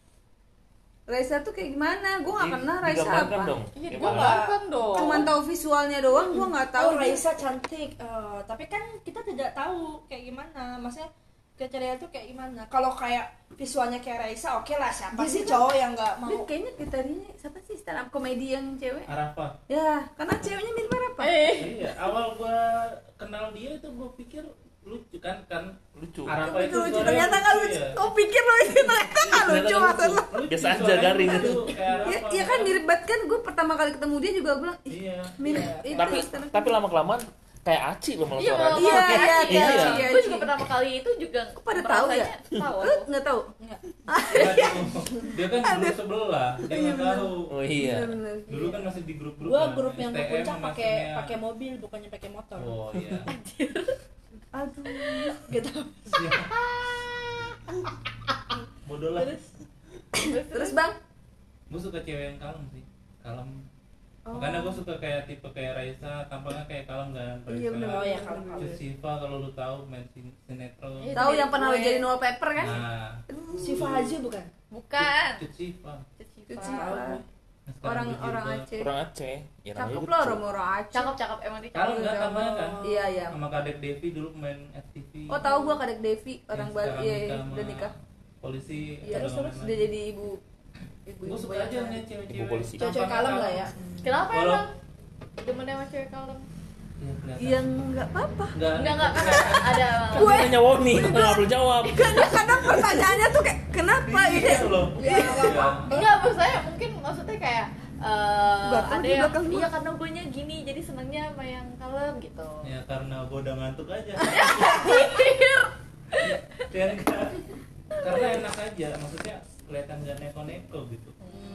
[SPEAKER 4] Raisa tuh kayak gimana? Gue gak kenal Raisa apa
[SPEAKER 2] dong.
[SPEAKER 3] Iya
[SPEAKER 2] Kayak
[SPEAKER 3] gua
[SPEAKER 2] mana?
[SPEAKER 3] belakang dong.
[SPEAKER 4] Cuman tahu visualnya doang gue nggak tahu dia-
[SPEAKER 1] Raisa cantik. Eh, tapi kan kita tidak tahu kayak gimana. Maksudnya kriteria itu kayak gimana? Kalau kayak visualnya kayak Raisa oke lah siapa
[SPEAKER 4] Dia
[SPEAKER 1] sih
[SPEAKER 4] kan-
[SPEAKER 1] cowok yang nggak
[SPEAKER 4] dia
[SPEAKER 1] mau?
[SPEAKER 4] kayaknya kriterianya siapa sih? Stand up komedi yang cewek?
[SPEAKER 5] Arafa
[SPEAKER 4] ya karena ceweknya mirip apa
[SPEAKER 3] eh.
[SPEAKER 5] Iya awal gua kenal dia itu gua pikir lucu kan kan?
[SPEAKER 2] Lucu.
[SPEAKER 5] Arafa
[SPEAKER 4] Tapi
[SPEAKER 5] itu
[SPEAKER 4] lucu. ternyata nggak lucu
[SPEAKER 5] ya.
[SPEAKER 4] kau pikir lo itu ternyata nggak lucu maksud lo
[SPEAKER 2] Biasa aja, garing gitu.
[SPEAKER 5] kayak
[SPEAKER 4] ya,
[SPEAKER 5] Arafa.
[SPEAKER 4] ya kan mirip banget. Kan gue pertama kali ketemu dia juga bilang ih
[SPEAKER 5] iya.
[SPEAKER 4] mirip.
[SPEAKER 1] Iya.
[SPEAKER 4] itu
[SPEAKER 2] tapi tapi lama kelamaan kayak aci loh malah
[SPEAKER 3] Iya,
[SPEAKER 2] suaranya.
[SPEAKER 4] Iya,
[SPEAKER 3] kayak
[SPEAKER 4] iya,
[SPEAKER 3] Aci.
[SPEAKER 2] iya,
[SPEAKER 4] iya,
[SPEAKER 3] Gue
[SPEAKER 4] iya.
[SPEAKER 3] juga pertama kali itu juga
[SPEAKER 4] Kok pada tahu ya?
[SPEAKER 3] merasanya Tahu
[SPEAKER 4] lo
[SPEAKER 3] aku.
[SPEAKER 4] nggak tahu?
[SPEAKER 1] Nggak.
[SPEAKER 5] Aduh, dia kan grup sebelah dia
[SPEAKER 4] Iya,
[SPEAKER 5] nggak tahu.
[SPEAKER 2] Oh iya.
[SPEAKER 5] Dulu kan masih di grup-grup
[SPEAKER 1] gua
[SPEAKER 5] kan,
[SPEAKER 1] grup yang ke puncak pakai pakai mobil bukannya pakai motor.
[SPEAKER 5] Oh iya.
[SPEAKER 4] Aduh.
[SPEAKER 1] Gitu
[SPEAKER 5] Siap. bodoh lah.
[SPEAKER 4] Terus? Bang?
[SPEAKER 5] Gue suka cewek yang kalem sih. Kalem
[SPEAKER 4] Oh.
[SPEAKER 5] makanya gue suka kayak tipe kayak Raisa tampangnya kayak kalem kan
[SPEAKER 4] Iya, bener.
[SPEAKER 1] oh ya kalau
[SPEAKER 5] Terus Siva kalau lu tahu main sin- sinetron.
[SPEAKER 3] Iya.
[SPEAKER 4] tahu yang pernah
[SPEAKER 3] gue.
[SPEAKER 4] jadi wallpaper kan?
[SPEAKER 5] Nah.
[SPEAKER 1] Siva Haji bukan?
[SPEAKER 3] Bukan.
[SPEAKER 5] Cut Siva.
[SPEAKER 4] Pak.
[SPEAKER 5] Nah,
[SPEAKER 4] orang orang Aceh.
[SPEAKER 2] Kurang Aceh. Ya
[SPEAKER 4] cakep lah orang orang Aceh.
[SPEAKER 3] Cakep cakep. Emang dia
[SPEAKER 5] kalem
[SPEAKER 3] cakep.
[SPEAKER 5] nggak tampangnya kan?
[SPEAKER 4] Iya iya.
[SPEAKER 5] Sama kadek Devi dulu main FTV
[SPEAKER 4] oh tahu gua kadek Devi orang Bali. iya iya,
[SPEAKER 5] sama
[SPEAKER 4] udah nikah.
[SPEAKER 5] polisi
[SPEAKER 4] iya terus terus dia jadi ibu
[SPEAKER 5] gue suka aja nih cewek-cewek
[SPEAKER 2] Ibu polisi.
[SPEAKER 1] cewek kalem lah ya
[SPEAKER 3] Kenapa
[SPEAKER 5] Kalau-
[SPEAKER 3] emang? Demen sama cewek kalem.
[SPEAKER 5] Iya,
[SPEAKER 4] yang nggak apa-apa
[SPEAKER 5] Enggak,
[SPEAKER 3] Enggak enggak karena ada
[SPEAKER 2] dia nanya Woni nggak perlu jawab
[SPEAKER 4] kadang kadang pertanyaannya tuh kayak kenapa
[SPEAKER 5] Iya
[SPEAKER 4] gitu
[SPEAKER 5] loh.
[SPEAKER 1] Ya, nggak apa-apa.
[SPEAKER 3] Enggak maksud saya mungkin maksudnya kayak eh,
[SPEAKER 4] Nggak tahu
[SPEAKER 3] ada yang iya karena gue nya gini jadi senangnya sama yang kalem gitu.
[SPEAKER 5] Ya karena gue udah ngantuk aja. Ya. Karena enak aja, maksudnya kelihatan gak neko-neko gitu.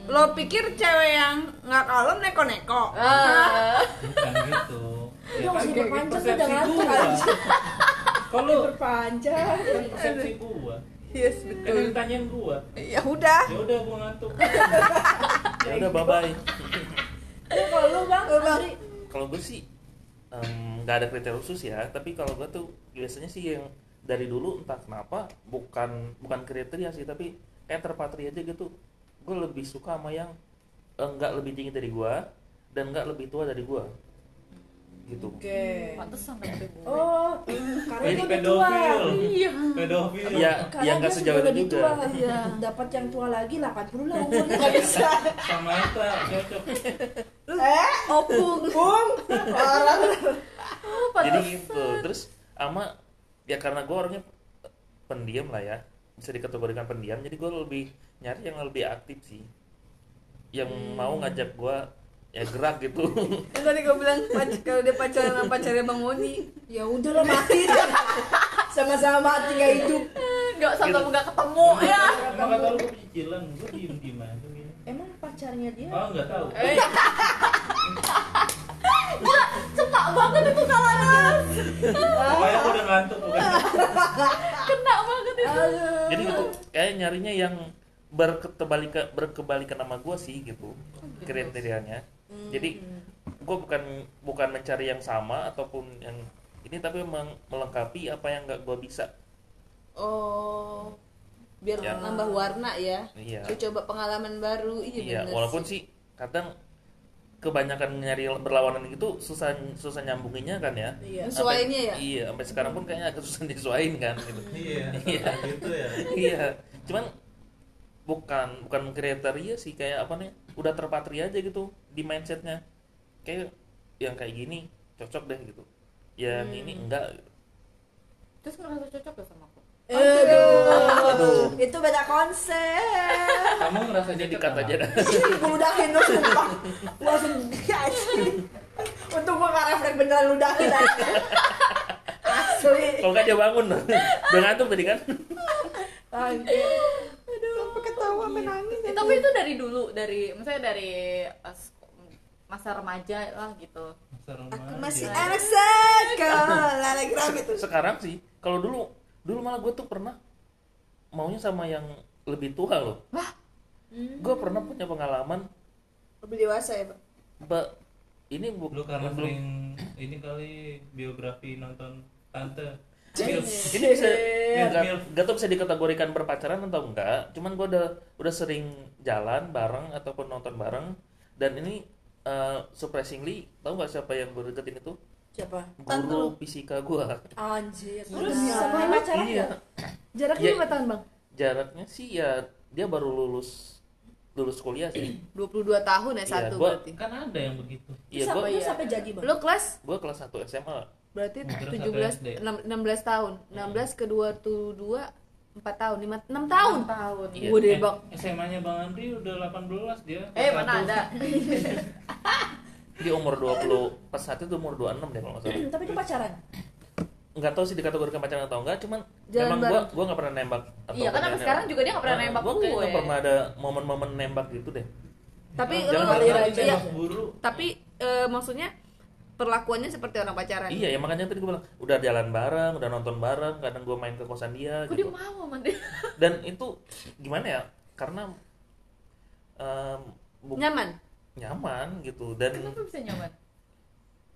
[SPEAKER 4] lo pikir cewek yang nggak kalem neko-neko
[SPEAKER 3] Ah.
[SPEAKER 5] Bukan gitu.
[SPEAKER 1] Udah nggak usah diperpanjang,
[SPEAKER 5] persepsi gua.
[SPEAKER 1] aja.
[SPEAKER 5] Kalau
[SPEAKER 1] berpanjang
[SPEAKER 5] kan persepsi gua,
[SPEAKER 4] yes
[SPEAKER 5] kan yang
[SPEAKER 4] betul
[SPEAKER 5] ditanyain gua.
[SPEAKER 4] ya udah
[SPEAKER 5] Ya udah gua ngantuk.
[SPEAKER 2] ya udah bye bye
[SPEAKER 1] Ya, kalau lu bang
[SPEAKER 2] kalau gue sih nggak ada kriteria khusus ya tapi kalau gue tuh biasanya sih yang dari dulu entah kenapa bukan bukan kriteria sih tapi kayak terpatri aja gitu gue lebih suka sama yang eh, nggak lebih tinggi dari gue dan nggak lebih tua dari gue gitu
[SPEAKER 1] Oke.
[SPEAKER 3] Pantesan dapet gue.
[SPEAKER 1] Oh, karena dia udah tua.
[SPEAKER 5] pedofil.
[SPEAKER 3] Iya.
[SPEAKER 5] Pedofil.
[SPEAKER 2] ya
[SPEAKER 1] Karena
[SPEAKER 2] ya nggak
[SPEAKER 1] dia
[SPEAKER 2] sejauh itu
[SPEAKER 1] lebih
[SPEAKER 2] juga
[SPEAKER 1] tua. Iya. Dapat yang tua lagi 80 lah umurnya nggak bisa.
[SPEAKER 5] Sama Ita cocok.
[SPEAKER 1] eh,
[SPEAKER 4] opung
[SPEAKER 1] Bung. Orang.
[SPEAKER 2] jadi gitu terus ama ya karena gue orangnya pendiam lah ya bisa dikategorikan pendiam jadi gue lebih nyari yang lebih aktif sih yang mau ngajak gue ya gerak gitu
[SPEAKER 4] Yang tadi gue bilang kalau dia pacaran sama pacarnya bang Moni
[SPEAKER 1] Ya udahlah mati. Sama-sama mati nggak hidup.
[SPEAKER 3] Enggak sampai enggak ketemu ya.
[SPEAKER 5] Emang kata lu gua diem diem aja.
[SPEAKER 1] Emang pacarnya dia?
[SPEAKER 5] Oh nggak tahu.
[SPEAKER 3] Eh. Gila, cepat banget itu kalanas.
[SPEAKER 5] Gua udah ngantuk bukan.
[SPEAKER 3] Kena banget itu.
[SPEAKER 1] Aduh.
[SPEAKER 2] jadi gitu kayak nyarinya yang berkebalikan berkebalikan sama gue sih gitu kriterianya jadi gue bukan bukan mencari yang sama ataupun yang ini tapi memang melengkapi apa yang nggak gue bisa
[SPEAKER 4] oh biar
[SPEAKER 2] Ya.
[SPEAKER 4] nambah warna ya
[SPEAKER 2] iya
[SPEAKER 4] coba pengalaman baru iya,
[SPEAKER 2] iya walaupun
[SPEAKER 4] sih.
[SPEAKER 2] sih kadang kebanyakan nyari berlawanan gitu susah susah nyambunginnya kan ya
[SPEAKER 1] Iya.
[SPEAKER 4] Ya?
[SPEAKER 2] Iya sampai sekarang pun kayaknya agak susah disuain kan gitu
[SPEAKER 5] Iya.
[SPEAKER 2] Iya.
[SPEAKER 5] Gitu ya.
[SPEAKER 2] iya cuman bukan bukan kriteria sih kayak apa nih udah terpatri aja gitu di mindsetnya kayak yang kayak gini cocok deh gitu yang ini enggak
[SPEAKER 3] terus ngerasa cocok gak sama aku
[SPEAKER 1] Aduh, itu beda konsep.
[SPEAKER 5] kamu ngerasa
[SPEAKER 2] jadi kata aja dah.
[SPEAKER 1] gue ludahin lu sumpah. Gua langsung anjing. Untung gua gak refleks beneran ludahin aja. Asli.
[SPEAKER 2] kalau nggak dia bangun udah ngantuk tadi kan
[SPEAKER 1] Anjir. Aduh, sampai ketawa menangis.
[SPEAKER 3] Eh, tapi itu dari dulu dari misalnya dari pas masa remaja lah gitu
[SPEAKER 5] Masa
[SPEAKER 1] Aku
[SPEAKER 5] remaja.
[SPEAKER 1] masih anak sekolah lagi gitu.
[SPEAKER 2] sekarang sih kalau dulu dulu malah gue tuh pernah maunya sama yang lebih tua loh.
[SPEAKER 3] Wah.
[SPEAKER 2] Gue pernah punya pengalaman.
[SPEAKER 1] Lebih dewasa ya, Pak.
[SPEAKER 2] mbak ini bu-
[SPEAKER 5] lu karena
[SPEAKER 2] belum.
[SPEAKER 5] sering ini kali biografi nonton tante.
[SPEAKER 2] Ini bisa nggak tahu bisa dikategorikan berpacaran atau enggak cuman gue udah udah sering jalan bareng ataupun nonton bareng. Dan ini eh, surprisingly tahu nggak siapa yang gue deketin itu
[SPEAKER 1] Siapa?
[SPEAKER 2] guru fisika gue
[SPEAKER 1] Anjir.
[SPEAKER 4] Terus
[SPEAKER 1] sama pacaran
[SPEAKER 2] iya
[SPEAKER 1] ya?
[SPEAKER 4] jaraknya
[SPEAKER 2] Ya.
[SPEAKER 4] lima tahun bang
[SPEAKER 2] jaraknya sih ya dia baru lulus lulus kuliah sih
[SPEAKER 4] 22 tahun ya
[SPEAKER 2] Iya,
[SPEAKER 4] satu
[SPEAKER 2] gua-
[SPEAKER 4] berarti
[SPEAKER 5] kan ada yang begitu
[SPEAKER 2] iya gue
[SPEAKER 1] apa, terus sampai jadi, Bang?
[SPEAKER 4] lo kelas
[SPEAKER 2] gue kelas 1 SMA
[SPEAKER 4] berarti
[SPEAKER 5] Terus
[SPEAKER 4] 17
[SPEAKER 5] satu SD.
[SPEAKER 4] 16 tahun 16 ke 22 4 tahun 5 6 tahun
[SPEAKER 3] tahun
[SPEAKER 2] Iya.
[SPEAKER 4] Gede
[SPEAKER 5] Eh,
[SPEAKER 4] bang
[SPEAKER 5] SMA-nya Bang Andri udah 18 dia.
[SPEAKER 3] eh mana
[SPEAKER 5] satu.
[SPEAKER 3] ada
[SPEAKER 2] dia umur 20 pas saat itu umur 26 deh kalau nggak salah.
[SPEAKER 1] Tapi itu pacaran.
[SPEAKER 2] nggak tahu sih dikategorikan pacaran atau enggak cuman
[SPEAKER 4] Jalan
[SPEAKER 2] memang gue
[SPEAKER 4] bareng.
[SPEAKER 2] gua nggak pernah nembak atau
[SPEAKER 3] iya kan sampai sekarang juga dia gak pernah nembak
[SPEAKER 2] gue
[SPEAKER 3] gue.
[SPEAKER 2] nggak pernah ada momen-momen nembak gitu deh.
[SPEAKER 4] Tapi
[SPEAKER 5] nembak guru.
[SPEAKER 4] tapi eh, maksudnya perlakuannya seperti orang pacaran?
[SPEAKER 2] Iya ya makanya tadi gue bilang udah jalan bareng udah nonton bareng kadang gue main ke kosan dia
[SPEAKER 3] kok dia
[SPEAKER 2] gitu
[SPEAKER 3] mau sama dia?
[SPEAKER 2] Dan itu gimana ya? Karena bu-
[SPEAKER 4] nyaman
[SPEAKER 2] nyaman gitu dan
[SPEAKER 3] kenapa bisa nyaman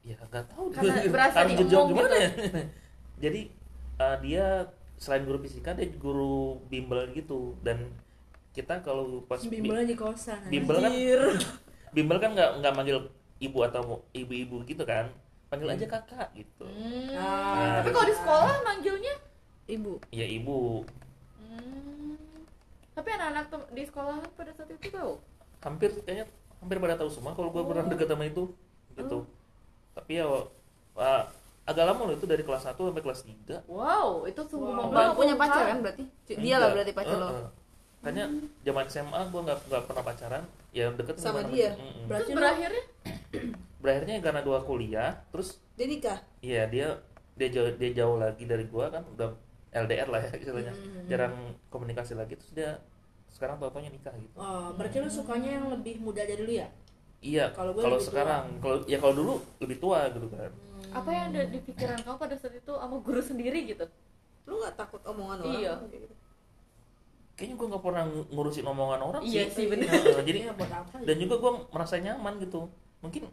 [SPEAKER 2] ya nggak tahu
[SPEAKER 3] Karena berasa
[SPEAKER 2] harus
[SPEAKER 3] diomong
[SPEAKER 2] ngejawab
[SPEAKER 3] gitu.
[SPEAKER 2] gimana ya? Jadi eh, dia selain guru fisika dia guru bimbel gitu. Dan kita kalau pas bi-
[SPEAKER 1] Bimbel aja kosan.
[SPEAKER 2] bimbel kan bimbel kan nggak nggak manggil ibu atau ibu-ibu gitu kan. Panggil aja kakak gitu.
[SPEAKER 3] Hmm,
[SPEAKER 1] Ah,
[SPEAKER 3] tapi kalau di sekolah manggilnya?
[SPEAKER 4] Ibu.
[SPEAKER 2] Ya ibu.
[SPEAKER 3] Hmm, tapi anak-anak di sekolah pada saat itu tahu?
[SPEAKER 2] Hampir kayaknya hampir pada tahu semua kalau gue pernah deket sama itu gitu. Tapi ya ah, agak lama loh itu dari kelas 1 sampai kelas 3
[SPEAKER 3] wow itu sungguh
[SPEAKER 1] Wow.
[SPEAKER 4] lo punya pacar kan berarti? Dia lah berarti pacar lo.
[SPEAKER 2] Kayaknya zaman SMA gue nggak nggak pernah pacaran, ya deket
[SPEAKER 1] Sama
[SPEAKER 2] sama
[SPEAKER 1] dia?
[SPEAKER 2] Mm-mm.
[SPEAKER 1] Berarti
[SPEAKER 3] terus
[SPEAKER 1] lu-
[SPEAKER 3] berakhirnya?
[SPEAKER 2] Berakhirnya karena dua kuliah, terus
[SPEAKER 1] Dia nikah.
[SPEAKER 2] iya dia dia jauh dia jauh lagi dari gua kan udah LDR lah ya istilahnya, jarang komunikasi lagi terus dia sekarang tau-taunya nikah gitu.
[SPEAKER 1] Oh, berarti lu sukanya yang lebih muda dari lu ya?
[SPEAKER 2] Iya,
[SPEAKER 1] Kalau
[SPEAKER 2] kalau sekarang, kalau ya kalau dulu lebih tua gitu kan.
[SPEAKER 3] apa yang ada di pikiran kamu pada saat itu sama guru sendiri gitu
[SPEAKER 1] Lu gak takut omongan orang?
[SPEAKER 3] Iya.
[SPEAKER 2] Kayaknya gua nggak pernah ngurusin omongan orang
[SPEAKER 3] Iya sih, bener.
[SPEAKER 2] Heeh, jadi
[SPEAKER 1] Iya, buat apa
[SPEAKER 2] dan juga gua merasa nyaman gitu. Mungkin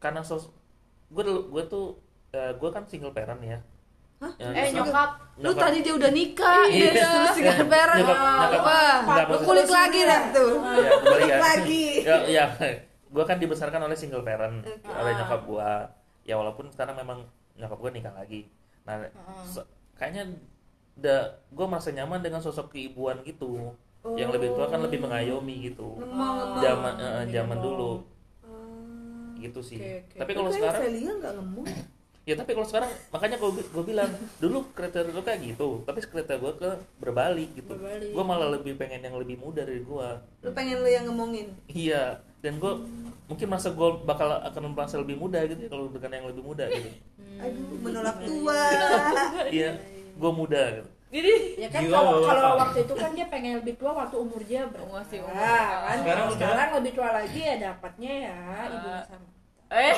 [SPEAKER 2] karena sos gue dulu gue tuh eh, gua kan single parent ya.
[SPEAKER 1] Hah?
[SPEAKER 2] Ya,
[SPEAKER 3] eh
[SPEAKER 2] nyokap-
[SPEAKER 4] lu
[SPEAKER 2] nyokap-
[SPEAKER 4] tadi dia udah nikah
[SPEAKER 2] Iya.
[SPEAKER 4] dia terus tinggal
[SPEAKER 2] Nyokap-
[SPEAKER 4] parent wah lu kulik lagi dah tuh.
[SPEAKER 2] Ya kembali ya
[SPEAKER 1] Lagi.
[SPEAKER 2] ya, ya gue kan dibesarkan oleh single parent oleh nyokap gue ya walaupun sekarang memang nyokap gue nikah lagi. Nah kayaknya gue merasa nyaman dengan sosok keibuan gitu. Yang lebih tua kan lebih mengayomi gitu.
[SPEAKER 1] Ngemong.
[SPEAKER 2] zaman eh,
[SPEAKER 1] Lebih
[SPEAKER 2] zaman dulu.
[SPEAKER 1] Ah,
[SPEAKER 2] gitu sih.
[SPEAKER 1] Oke, oke.
[SPEAKER 2] tapi kalau sekarang
[SPEAKER 1] ngemong.
[SPEAKER 2] Ya tapi kalau sekarang makanya gue gue bilang dulu kriteria lu kayak gitu tapi kriteria gue ke berbalik gitu
[SPEAKER 1] Berbalik.
[SPEAKER 2] gue malah lebih pengen yang lebih muda dari gue
[SPEAKER 1] Lu pengen lu yang ngomongin.
[SPEAKER 2] Iya, dan gue mungkin masa gue bakal akan merasa lebih muda gitu ya kalau dengan yang lebih muda gitu.
[SPEAKER 1] Aduh, menolak tua.
[SPEAKER 2] Iya, gue muda gitu.
[SPEAKER 3] jadi
[SPEAKER 1] ya kan kalau kalau waktu itu kan dia pengen lebih tua waktu umur dia berapa
[SPEAKER 3] Masih umur.
[SPEAKER 1] kan
[SPEAKER 5] Sekarang
[SPEAKER 1] sekarang, lebih tua lagi ya dapatnya ya ibu
[SPEAKER 3] Ah.
[SPEAKER 1] sama
[SPEAKER 3] eh.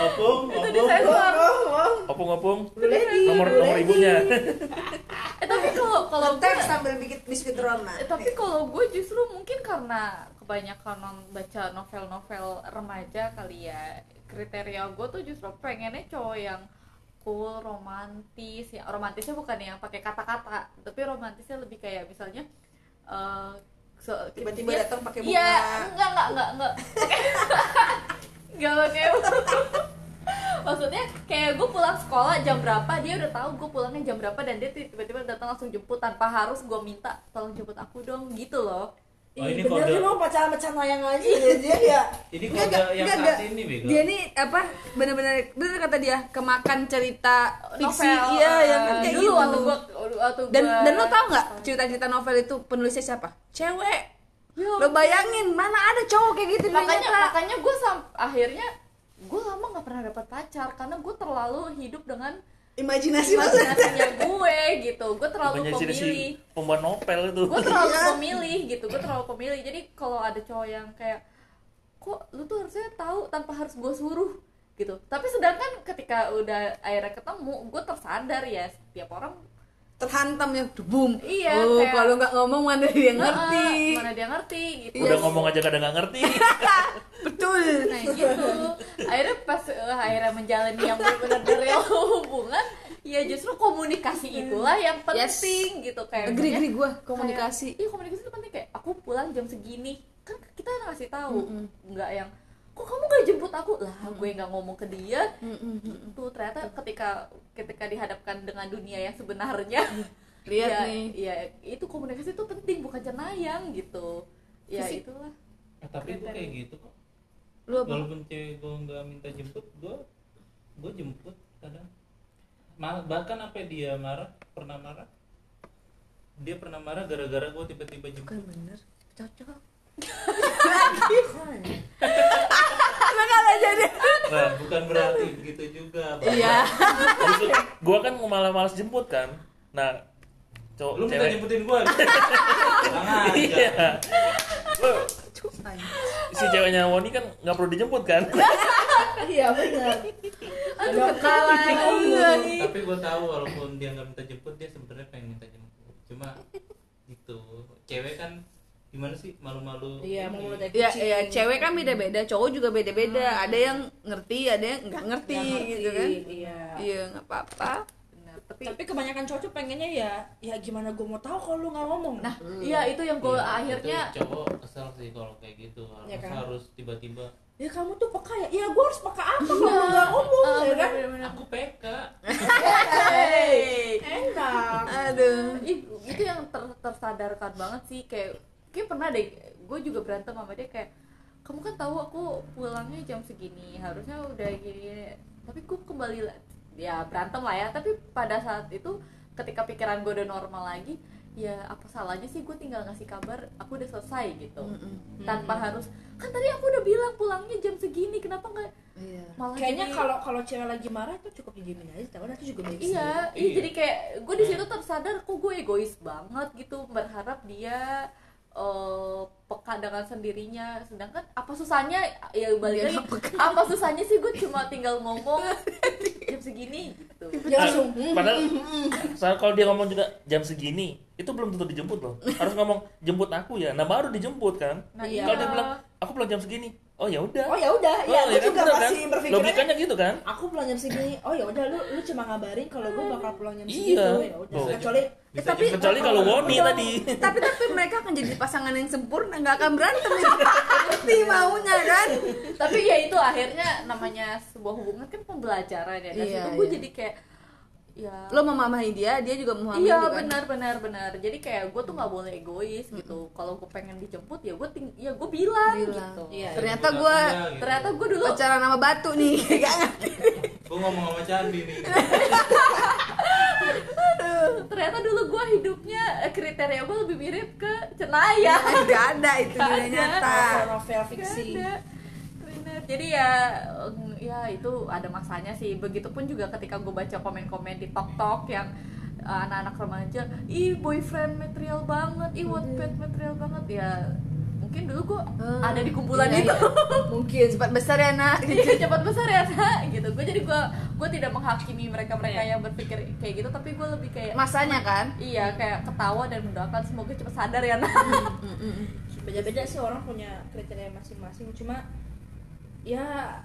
[SPEAKER 5] Opung,
[SPEAKER 3] itu
[SPEAKER 5] opung.
[SPEAKER 2] Opung-opung,
[SPEAKER 1] Lady,
[SPEAKER 2] nomor nomor ibunya.
[SPEAKER 3] eh tapi kalau kalau gue
[SPEAKER 1] teks sambil bikin biskuit Roma.
[SPEAKER 3] Eh, tapi kalau gue justru mungkin karena kebanyakan non- baca novel-novel remaja kali ya kriteria gue tuh justru pengennya cowok yang cool romantis. Ya romantisnya bukan yang pakai kata-kata tapi romantisnya lebih kayak misalnya eh, se-
[SPEAKER 1] Tiba-tiba datang pakai bunga.
[SPEAKER 3] iya enggak enggak enggak enggak. Enggak pakai maksudnya kayak gue pulang sekolah jam berapa dia udah tahu gue pulangnya jam berapa dan dia tiba-tiba datang langsung jemput tanpa harus gue minta tolong jemput aku dong gitu loh
[SPEAKER 5] Oh,
[SPEAKER 1] Ih,
[SPEAKER 5] ini
[SPEAKER 1] bener
[SPEAKER 5] kode-
[SPEAKER 1] dia mau pacaran sama Canayang aja dia ya
[SPEAKER 5] Ini kode
[SPEAKER 4] enggak,
[SPEAKER 5] yang
[SPEAKER 4] enggak,
[SPEAKER 5] saat ini bego.
[SPEAKER 4] Dia nih apa bener-bener bener kata dia kemakan cerita fiksi
[SPEAKER 3] novel
[SPEAKER 4] iya
[SPEAKER 3] eh,
[SPEAKER 4] yang kan kayak
[SPEAKER 3] dulu
[SPEAKER 4] gitu.
[SPEAKER 3] waktu gua waktu
[SPEAKER 4] dan
[SPEAKER 3] gua-
[SPEAKER 4] dan lo tau nggak cerita-cerita novel itu penulisnya siapa? Cewek.
[SPEAKER 3] Ya
[SPEAKER 4] Lo bayangin mana ada cowok kayak gitu di
[SPEAKER 3] makanya
[SPEAKER 4] nyata.
[SPEAKER 3] makanya gue akhirnya gue lama nggak pernah dapat pacar karena gue terlalu hidup dengan
[SPEAKER 4] imajinasi
[SPEAKER 3] imajinasinya gue gitu. Gue terlalu pemilih
[SPEAKER 2] si pembuat novel itu.
[SPEAKER 3] Gue terlalu
[SPEAKER 4] Iya.
[SPEAKER 3] pemilih gitu. Gue terlalu pemilih. Jadi kalau ada cowok yang kayak kok lu tuh harusnya tahu tanpa harus gue suruh? Gitu. Tapi sedangkan ketika udah akhirnya ketemu gue tersadar ya setiap orang
[SPEAKER 4] terhantam ya boom.
[SPEAKER 3] Iya,
[SPEAKER 4] Oh,
[SPEAKER 3] kayak-
[SPEAKER 4] kalau nggak ngomong mana dia ngerti.
[SPEAKER 3] "Ah, mana dia ngerti gitu
[SPEAKER 2] udah ngomong aja kadang nggak ngerti
[SPEAKER 4] Betul.
[SPEAKER 3] nah gitu akhirnya pas eh, akhirnya menjalani yang benar-benar dari hubungan ya justru komunikasi itulah yang
[SPEAKER 4] Yes.
[SPEAKER 3] penting gitu kayak
[SPEAKER 4] Agree, agree gua,
[SPEAKER 3] kayak,
[SPEAKER 4] komunikasi.
[SPEAKER 3] iya komunikasi itu penting kayak aku pulang jam segini kan kita ngasih tahu nggak yang kok kamu gak jemput aku lah gue nggak ngomong ke dia tuh ternyata ketika ketika dihadapkan dengan dunia yang sebenarnya
[SPEAKER 4] Lihat
[SPEAKER 3] ya,
[SPEAKER 4] nih.
[SPEAKER 3] ya itu komunikasi itu penting bukan cenayang gitu ya
[SPEAKER 4] Fisik.
[SPEAKER 3] itulah
[SPEAKER 5] Eh, tapi gue kayak gitu kok.
[SPEAKER 4] Lu apa?
[SPEAKER 5] Walaupun cewek gue nggak minta jemput, gue gue jemput kadang. Ma- bahkan apa dia marah, pernah marah. Dia pernah marah gara-gara gue tiba-tiba jemput.
[SPEAKER 4] Bukan bener. Cocok.
[SPEAKER 2] nah
[SPEAKER 5] Nah, bukan berarti begitu juga. Bang.
[SPEAKER 4] Iya.
[SPEAKER 2] gua kan malah malas jemput kan nah cowok
[SPEAKER 5] Lu minta jemputin gue. Jangan.
[SPEAKER 2] iya si ceweknya Woni kan nggak perlu dijemput kan
[SPEAKER 1] iya benar
[SPEAKER 3] aduh
[SPEAKER 1] Nggak
[SPEAKER 3] kena lagi
[SPEAKER 1] lagi.
[SPEAKER 5] Tapi gue tahu walaupun dia nggak minta jemput, dia sebenarnya pengen minta jemput. Cuma gitu. Cewek kan gimana sih malu-malu.
[SPEAKER 1] iya mulai
[SPEAKER 4] Ya, ya cewek kan beda-beda, cowok juga beda-beda. Ada yang ngerti, ada yang nggak ngerti,
[SPEAKER 1] ngerti,
[SPEAKER 4] gitu kan.
[SPEAKER 1] iya
[SPEAKER 4] Iya, nggak apa-apa.
[SPEAKER 3] Benar, tapi
[SPEAKER 1] tapi kebanyakan cowok pengennya ya ya gimana gue mau tahu kalau lu nggak ngomong
[SPEAKER 3] nah iya itu yang gue
[SPEAKER 5] Iya,
[SPEAKER 3] akhirnya
[SPEAKER 5] itu cowok kesel sih kalau kayak gitu.
[SPEAKER 1] Iya
[SPEAKER 5] Masa
[SPEAKER 1] kan?
[SPEAKER 5] harus tiba-tiba
[SPEAKER 1] ya kamu tuh peka ya ya gue harus peka apa kalau lu nggak ngomong
[SPEAKER 3] Ah,
[SPEAKER 1] ya kan
[SPEAKER 3] benar-benar.
[SPEAKER 5] aku PK.
[SPEAKER 3] Hey.
[SPEAKER 1] enak
[SPEAKER 4] Aduh.
[SPEAKER 3] Itu yang ter- tersadarkan banget sih kayak kayak pernah deh gue juga berantem sama dia kayak kamu kan tahu aku pulangnya jam segini harusnya udah gini tapi gue kembali ya berantem lah ya. Tapi pada saat itu ketika pikiran gue udah normal lagi ya apa salahnya sih gue tinggal ngasih kabar aku udah selesai gitu. Tanpa harus kan tadi aku udah bilang pulangnya jam segini kenapa nggak
[SPEAKER 4] Iya.
[SPEAKER 3] malah
[SPEAKER 1] kayaknya
[SPEAKER 3] jadi-
[SPEAKER 1] kalau kalau cewek lagi marah tuh cukup dijamin aja tahu nanti juga baik
[SPEAKER 3] Iya, iya,
[SPEAKER 5] Iya.
[SPEAKER 3] jadi kayak gue di situ tersadar kok gue egois banget gitu berharap dia eh, peka dengan sendirinya. Sedangkan apa susahnya? Ya balik
[SPEAKER 4] Dia
[SPEAKER 3] lagi apa susahnya sih? Gue cuma tinggal ngomong jam segini gitu.
[SPEAKER 1] Dia langsung
[SPEAKER 2] Ah, padahal saat kalau dia ngomong juga jam segini itu belum tentu dijemput loh. Harus ngomong jemput aku ya. Nah baru dijemput kan.
[SPEAKER 3] Nah
[SPEAKER 1] Iya.
[SPEAKER 2] kalau dia bilang aku pulang jam segini oh ya udah
[SPEAKER 1] oh ya udah ya
[SPEAKER 2] Oh,
[SPEAKER 1] gue
[SPEAKER 2] kan
[SPEAKER 1] juga
[SPEAKER 2] bener
[SPEAKER 1] masih berpikir
[SPEAKER 2] logikanya gitu kan
[SPEAKER 1] aku pulang jam segini oh ya udah lu lu cuma ngabarin kalau gue bakal pulang jam
[SPEAKER 2] Iya.
[SPEAKER 1] segitu ya udah
[SPEAKER 2] Tuh.
[SPEAKER 1] kecuali
[SPEAKER 4] Eh, tapi
[SPEAKER 2] kecuali kalau Woni tadi
[SPEAKER 4] tapi tapi mereka akan jadi pasangan yang sempurna, nggak akan berantem. Ngerti maunya kan?
[SPEAKER 3] tapi ya itu akhirnya namanya sebuah hubungan kan pembelajaran ya dari
[SPEAKER 4] Iya,
[SPEAKER 3] situ gue
[SPEAKER 4] iya.
[SPEAKER 3] jadi kayak ya
[SPEAKER 4] Lo memahami dia, dia juga memahami
[SPEAKER 3] iya
[SPEAKER 4] lu kan?
[SPEAKER 3] benar benar benar jadi kayak gue tuh nggak boleh egois gitu kalau gue pengen dijemput ya gue ting ya gue bilang,
[SPEAKER 4] Bilang.
[SPEAKER 3] gitu
[SPEAKER 1] Iya.
[SPEAKER 4] Ternyata
[SPEAKER 5] ya, gitu.
[SPEAKER 3] ternyata gue dulu
[SPEAKER 4] Pacaran sama batu nih, gak ngerti.
[SPEAKER 5] gue ngomong sama Candi nih.
[SPEAKER 3] ternyata dulu gue hidupnya eh, kriteria gue lebih mirip ke cenaya
[SPEAKER 4] Gak ada itu dunia
[SPEAKER 3] ada.
[SPEAKER 4] nyata.
[SPEAKER 1] novel fiksi
[SPEAKER 3] ada. Jadi ya eh, ya itu ada masanya sih. Begitupun juga ketika gue baca komen-komen di tok tok yang eh, anak-anak remaja ih boyfriend material banget ih wattpad material banget. Ya mungkin dulu gue
[SPEAKER 4] Hmm.
[SPEAKER 3] ada di kumpulan
[SPEAKER 4] Iya,
[SPEAKER 3] itu.
[SPEAKER 4] Mungkin cepat besar ya nak.
[SPEAKER 3] Iya, cepat besar ya nak gitu. Gue jadi gue gue tidak menghakimi mereka mereka yang berpikir kayak gitu tapi gue lebih kayak
[SPEAKER 4] Masanya kan?
[SPEAKER 3] iya kayak ketawa dan mendoakan. Semoga cepat sadar ya nak.
[SPEAKER 1] Beda-beda sih orang punya kriteria masing-masing. Cuma ya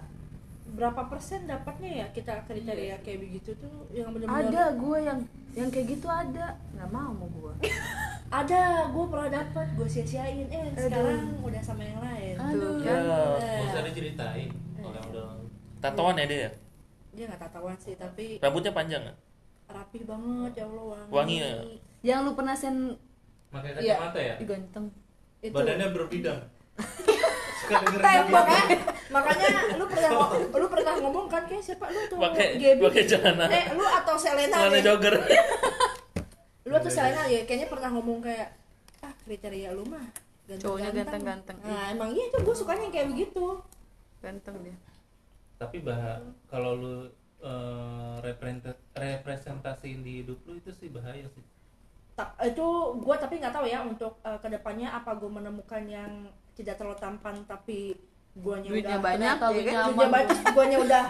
[SPEAKER 1] berapa persen dapatnya ya kita kriteria kayak begitu tuh yang benar-benar
[SPEAKER 4] Ada gue yang yang kayak gitu ada. Nggak mau mau gue.
[SPEAKER 1] ada gue pernah dapat gue sia-siain eh sekarang udah sama yang lain
[SPEAKER 3] Aduh.
[SPEAKER 4] Tuh
[SPEAKER 2] ya
[SPEAKER 4] kan?
[SPEAKER 1] Eh,
[SPEAKER 5] Gak usah diceritain. Kalau udah
[SPEAKER 2] tatoan ya dia ya
[SPEAKER 1] dia nggak tatoan sih tapi
[SPEAKER 2] rambutnya panjang nggak
[SPEAKER 1] rapih banget ya Allah wangi,
[SPEAKER 2] Wangi ya?
[SPEAKER 4] Yang lu pernah sen
[SPEAKER 5] pakai
[SPEAKER 1] Iya.
[SPEAKER 5] kacamata ya.
[SPEAKER 4] Ih, ganteng.
[SPEAKER 1] itu
[SPEAKER 5] badannya berbidang lagu.
[SPEAKER 1] kan? Makanya lu pernah ngomong, lu pernah ngomong kan kayak siapa lu tuh?
[SPEAKER 2] Pakai- pakai celana.
[SPEAKER 1] eh lu atau Selena
[SPEAKER 2] celana jogger.
[SPEAKER 1] Lu atau Selena ya kayaknya pernah ngomong kayak ah kriteria lu mah
[SPEAKER 4] Cowoknya
[SPEAKER 1] ganteng-ganteng.
[SPEAKER 4] Ganteng-ganteng.
[SPEAKER 1] nah emang iya itu gue sukanya yang kayak begitu.
[SPEAKER 4] Ganteng dia.
[SPEAKER 5] Tapi bah kalau lu represent- representasiin di hidup lu itu sih bahaya sih.
[SPEAKER 1] Ta- itu gue tapi nggak tahu ya untuk eh, ke depannya apa gue menemukan yang tidak terlalu tampan tapi guanya
[SPEAKER 4] Duitnya
[SPEAKER 1] udah
[SPEAKER 4] banyak,
[SPEAKER 1] ternyata-
[SPEAKER 4] ya kan?
[SPEAKER 1] duitnya banyak guanya udah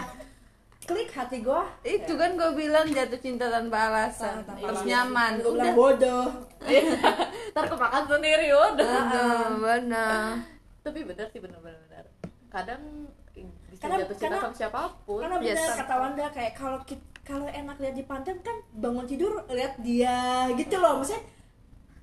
[SPEAKER 1] klik hati gue
[SPEAKER 4] itu kan gue bilang jatuh cinta tanpa alasan
[SPEAKER 1] Tanpa
[SPEAKER 4] terus
[SPEAKER 1] alasan.
[SPEAKER 4] nyaman.
[SPEAKER 1] Lu
[SPEAKER 4] udah.
[SPEAKER 1] bodoh.
[SPEAKER 3] Ntar kemakan sendiri udah.
[SPEAKER 4] Bener bener
[SPEAKER 3] tapi bener sih bener bener bener kadang bisa
[SPEAKER 1] Karena-
[SPEAKER 3] jatuh cinta
[SPEAKER 1] karena-
[SPEAKER 3] sama siapa pun.
[SPEAKER 1] karena benar
[SPEAKER 4] Yes.
[SPEAKER 1] kata Wanda kayak kalau kalau enak lihat dipandang kan bangun tidur lihat dia gitu loh. Maksudnya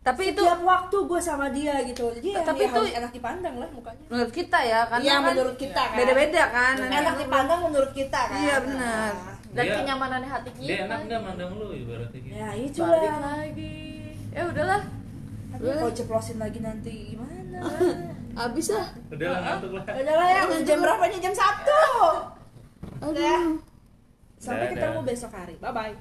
[SPEAKER 4] tapi itu
[SPEAKER 1] setiap waktu gue sama dia gitu. Jadi
[SPEAKER 4] Tapi
[SPEAKER 1] ya,
[SPEAKER 4] itu-
[SPEAKER 1] harus enak dipandang lah mukanya.
[SPEAKER 4] menurut kita ya karena
[SPEAKER 1] Iya
[SPEAKER 4] kan
[SPEAKER 1] menurut kita kan.
[SPEAKER 4] beda-beda kan
[SPEAKER 1] enak dipandang menurut kita kan.
[SPEAKER 4] Iya, benar.
[SPEAKER 3] dan
[SPEAKER 5] Dia-
[SPEAKER 3] kenyamanan hati kita
[SPEAKER 5] dia enak nggak mandang lu ibaratnya gitu.
[SPEAKER 1] Ya itu lah.
[SPEAKER 3] lagi. Ya udahlah.
[SPEAKER 1] Tapi kalau ceplosin lagi nanti gimana?
[SPEAKER 4] Abis lah.
[SPEAKER 5] Udah lah ngantuk lah.
[SPEAKER 1] Udah lah ya udah. jam berapa nih jam satu. Udah. Sampai ketemu besok hari. Bye bye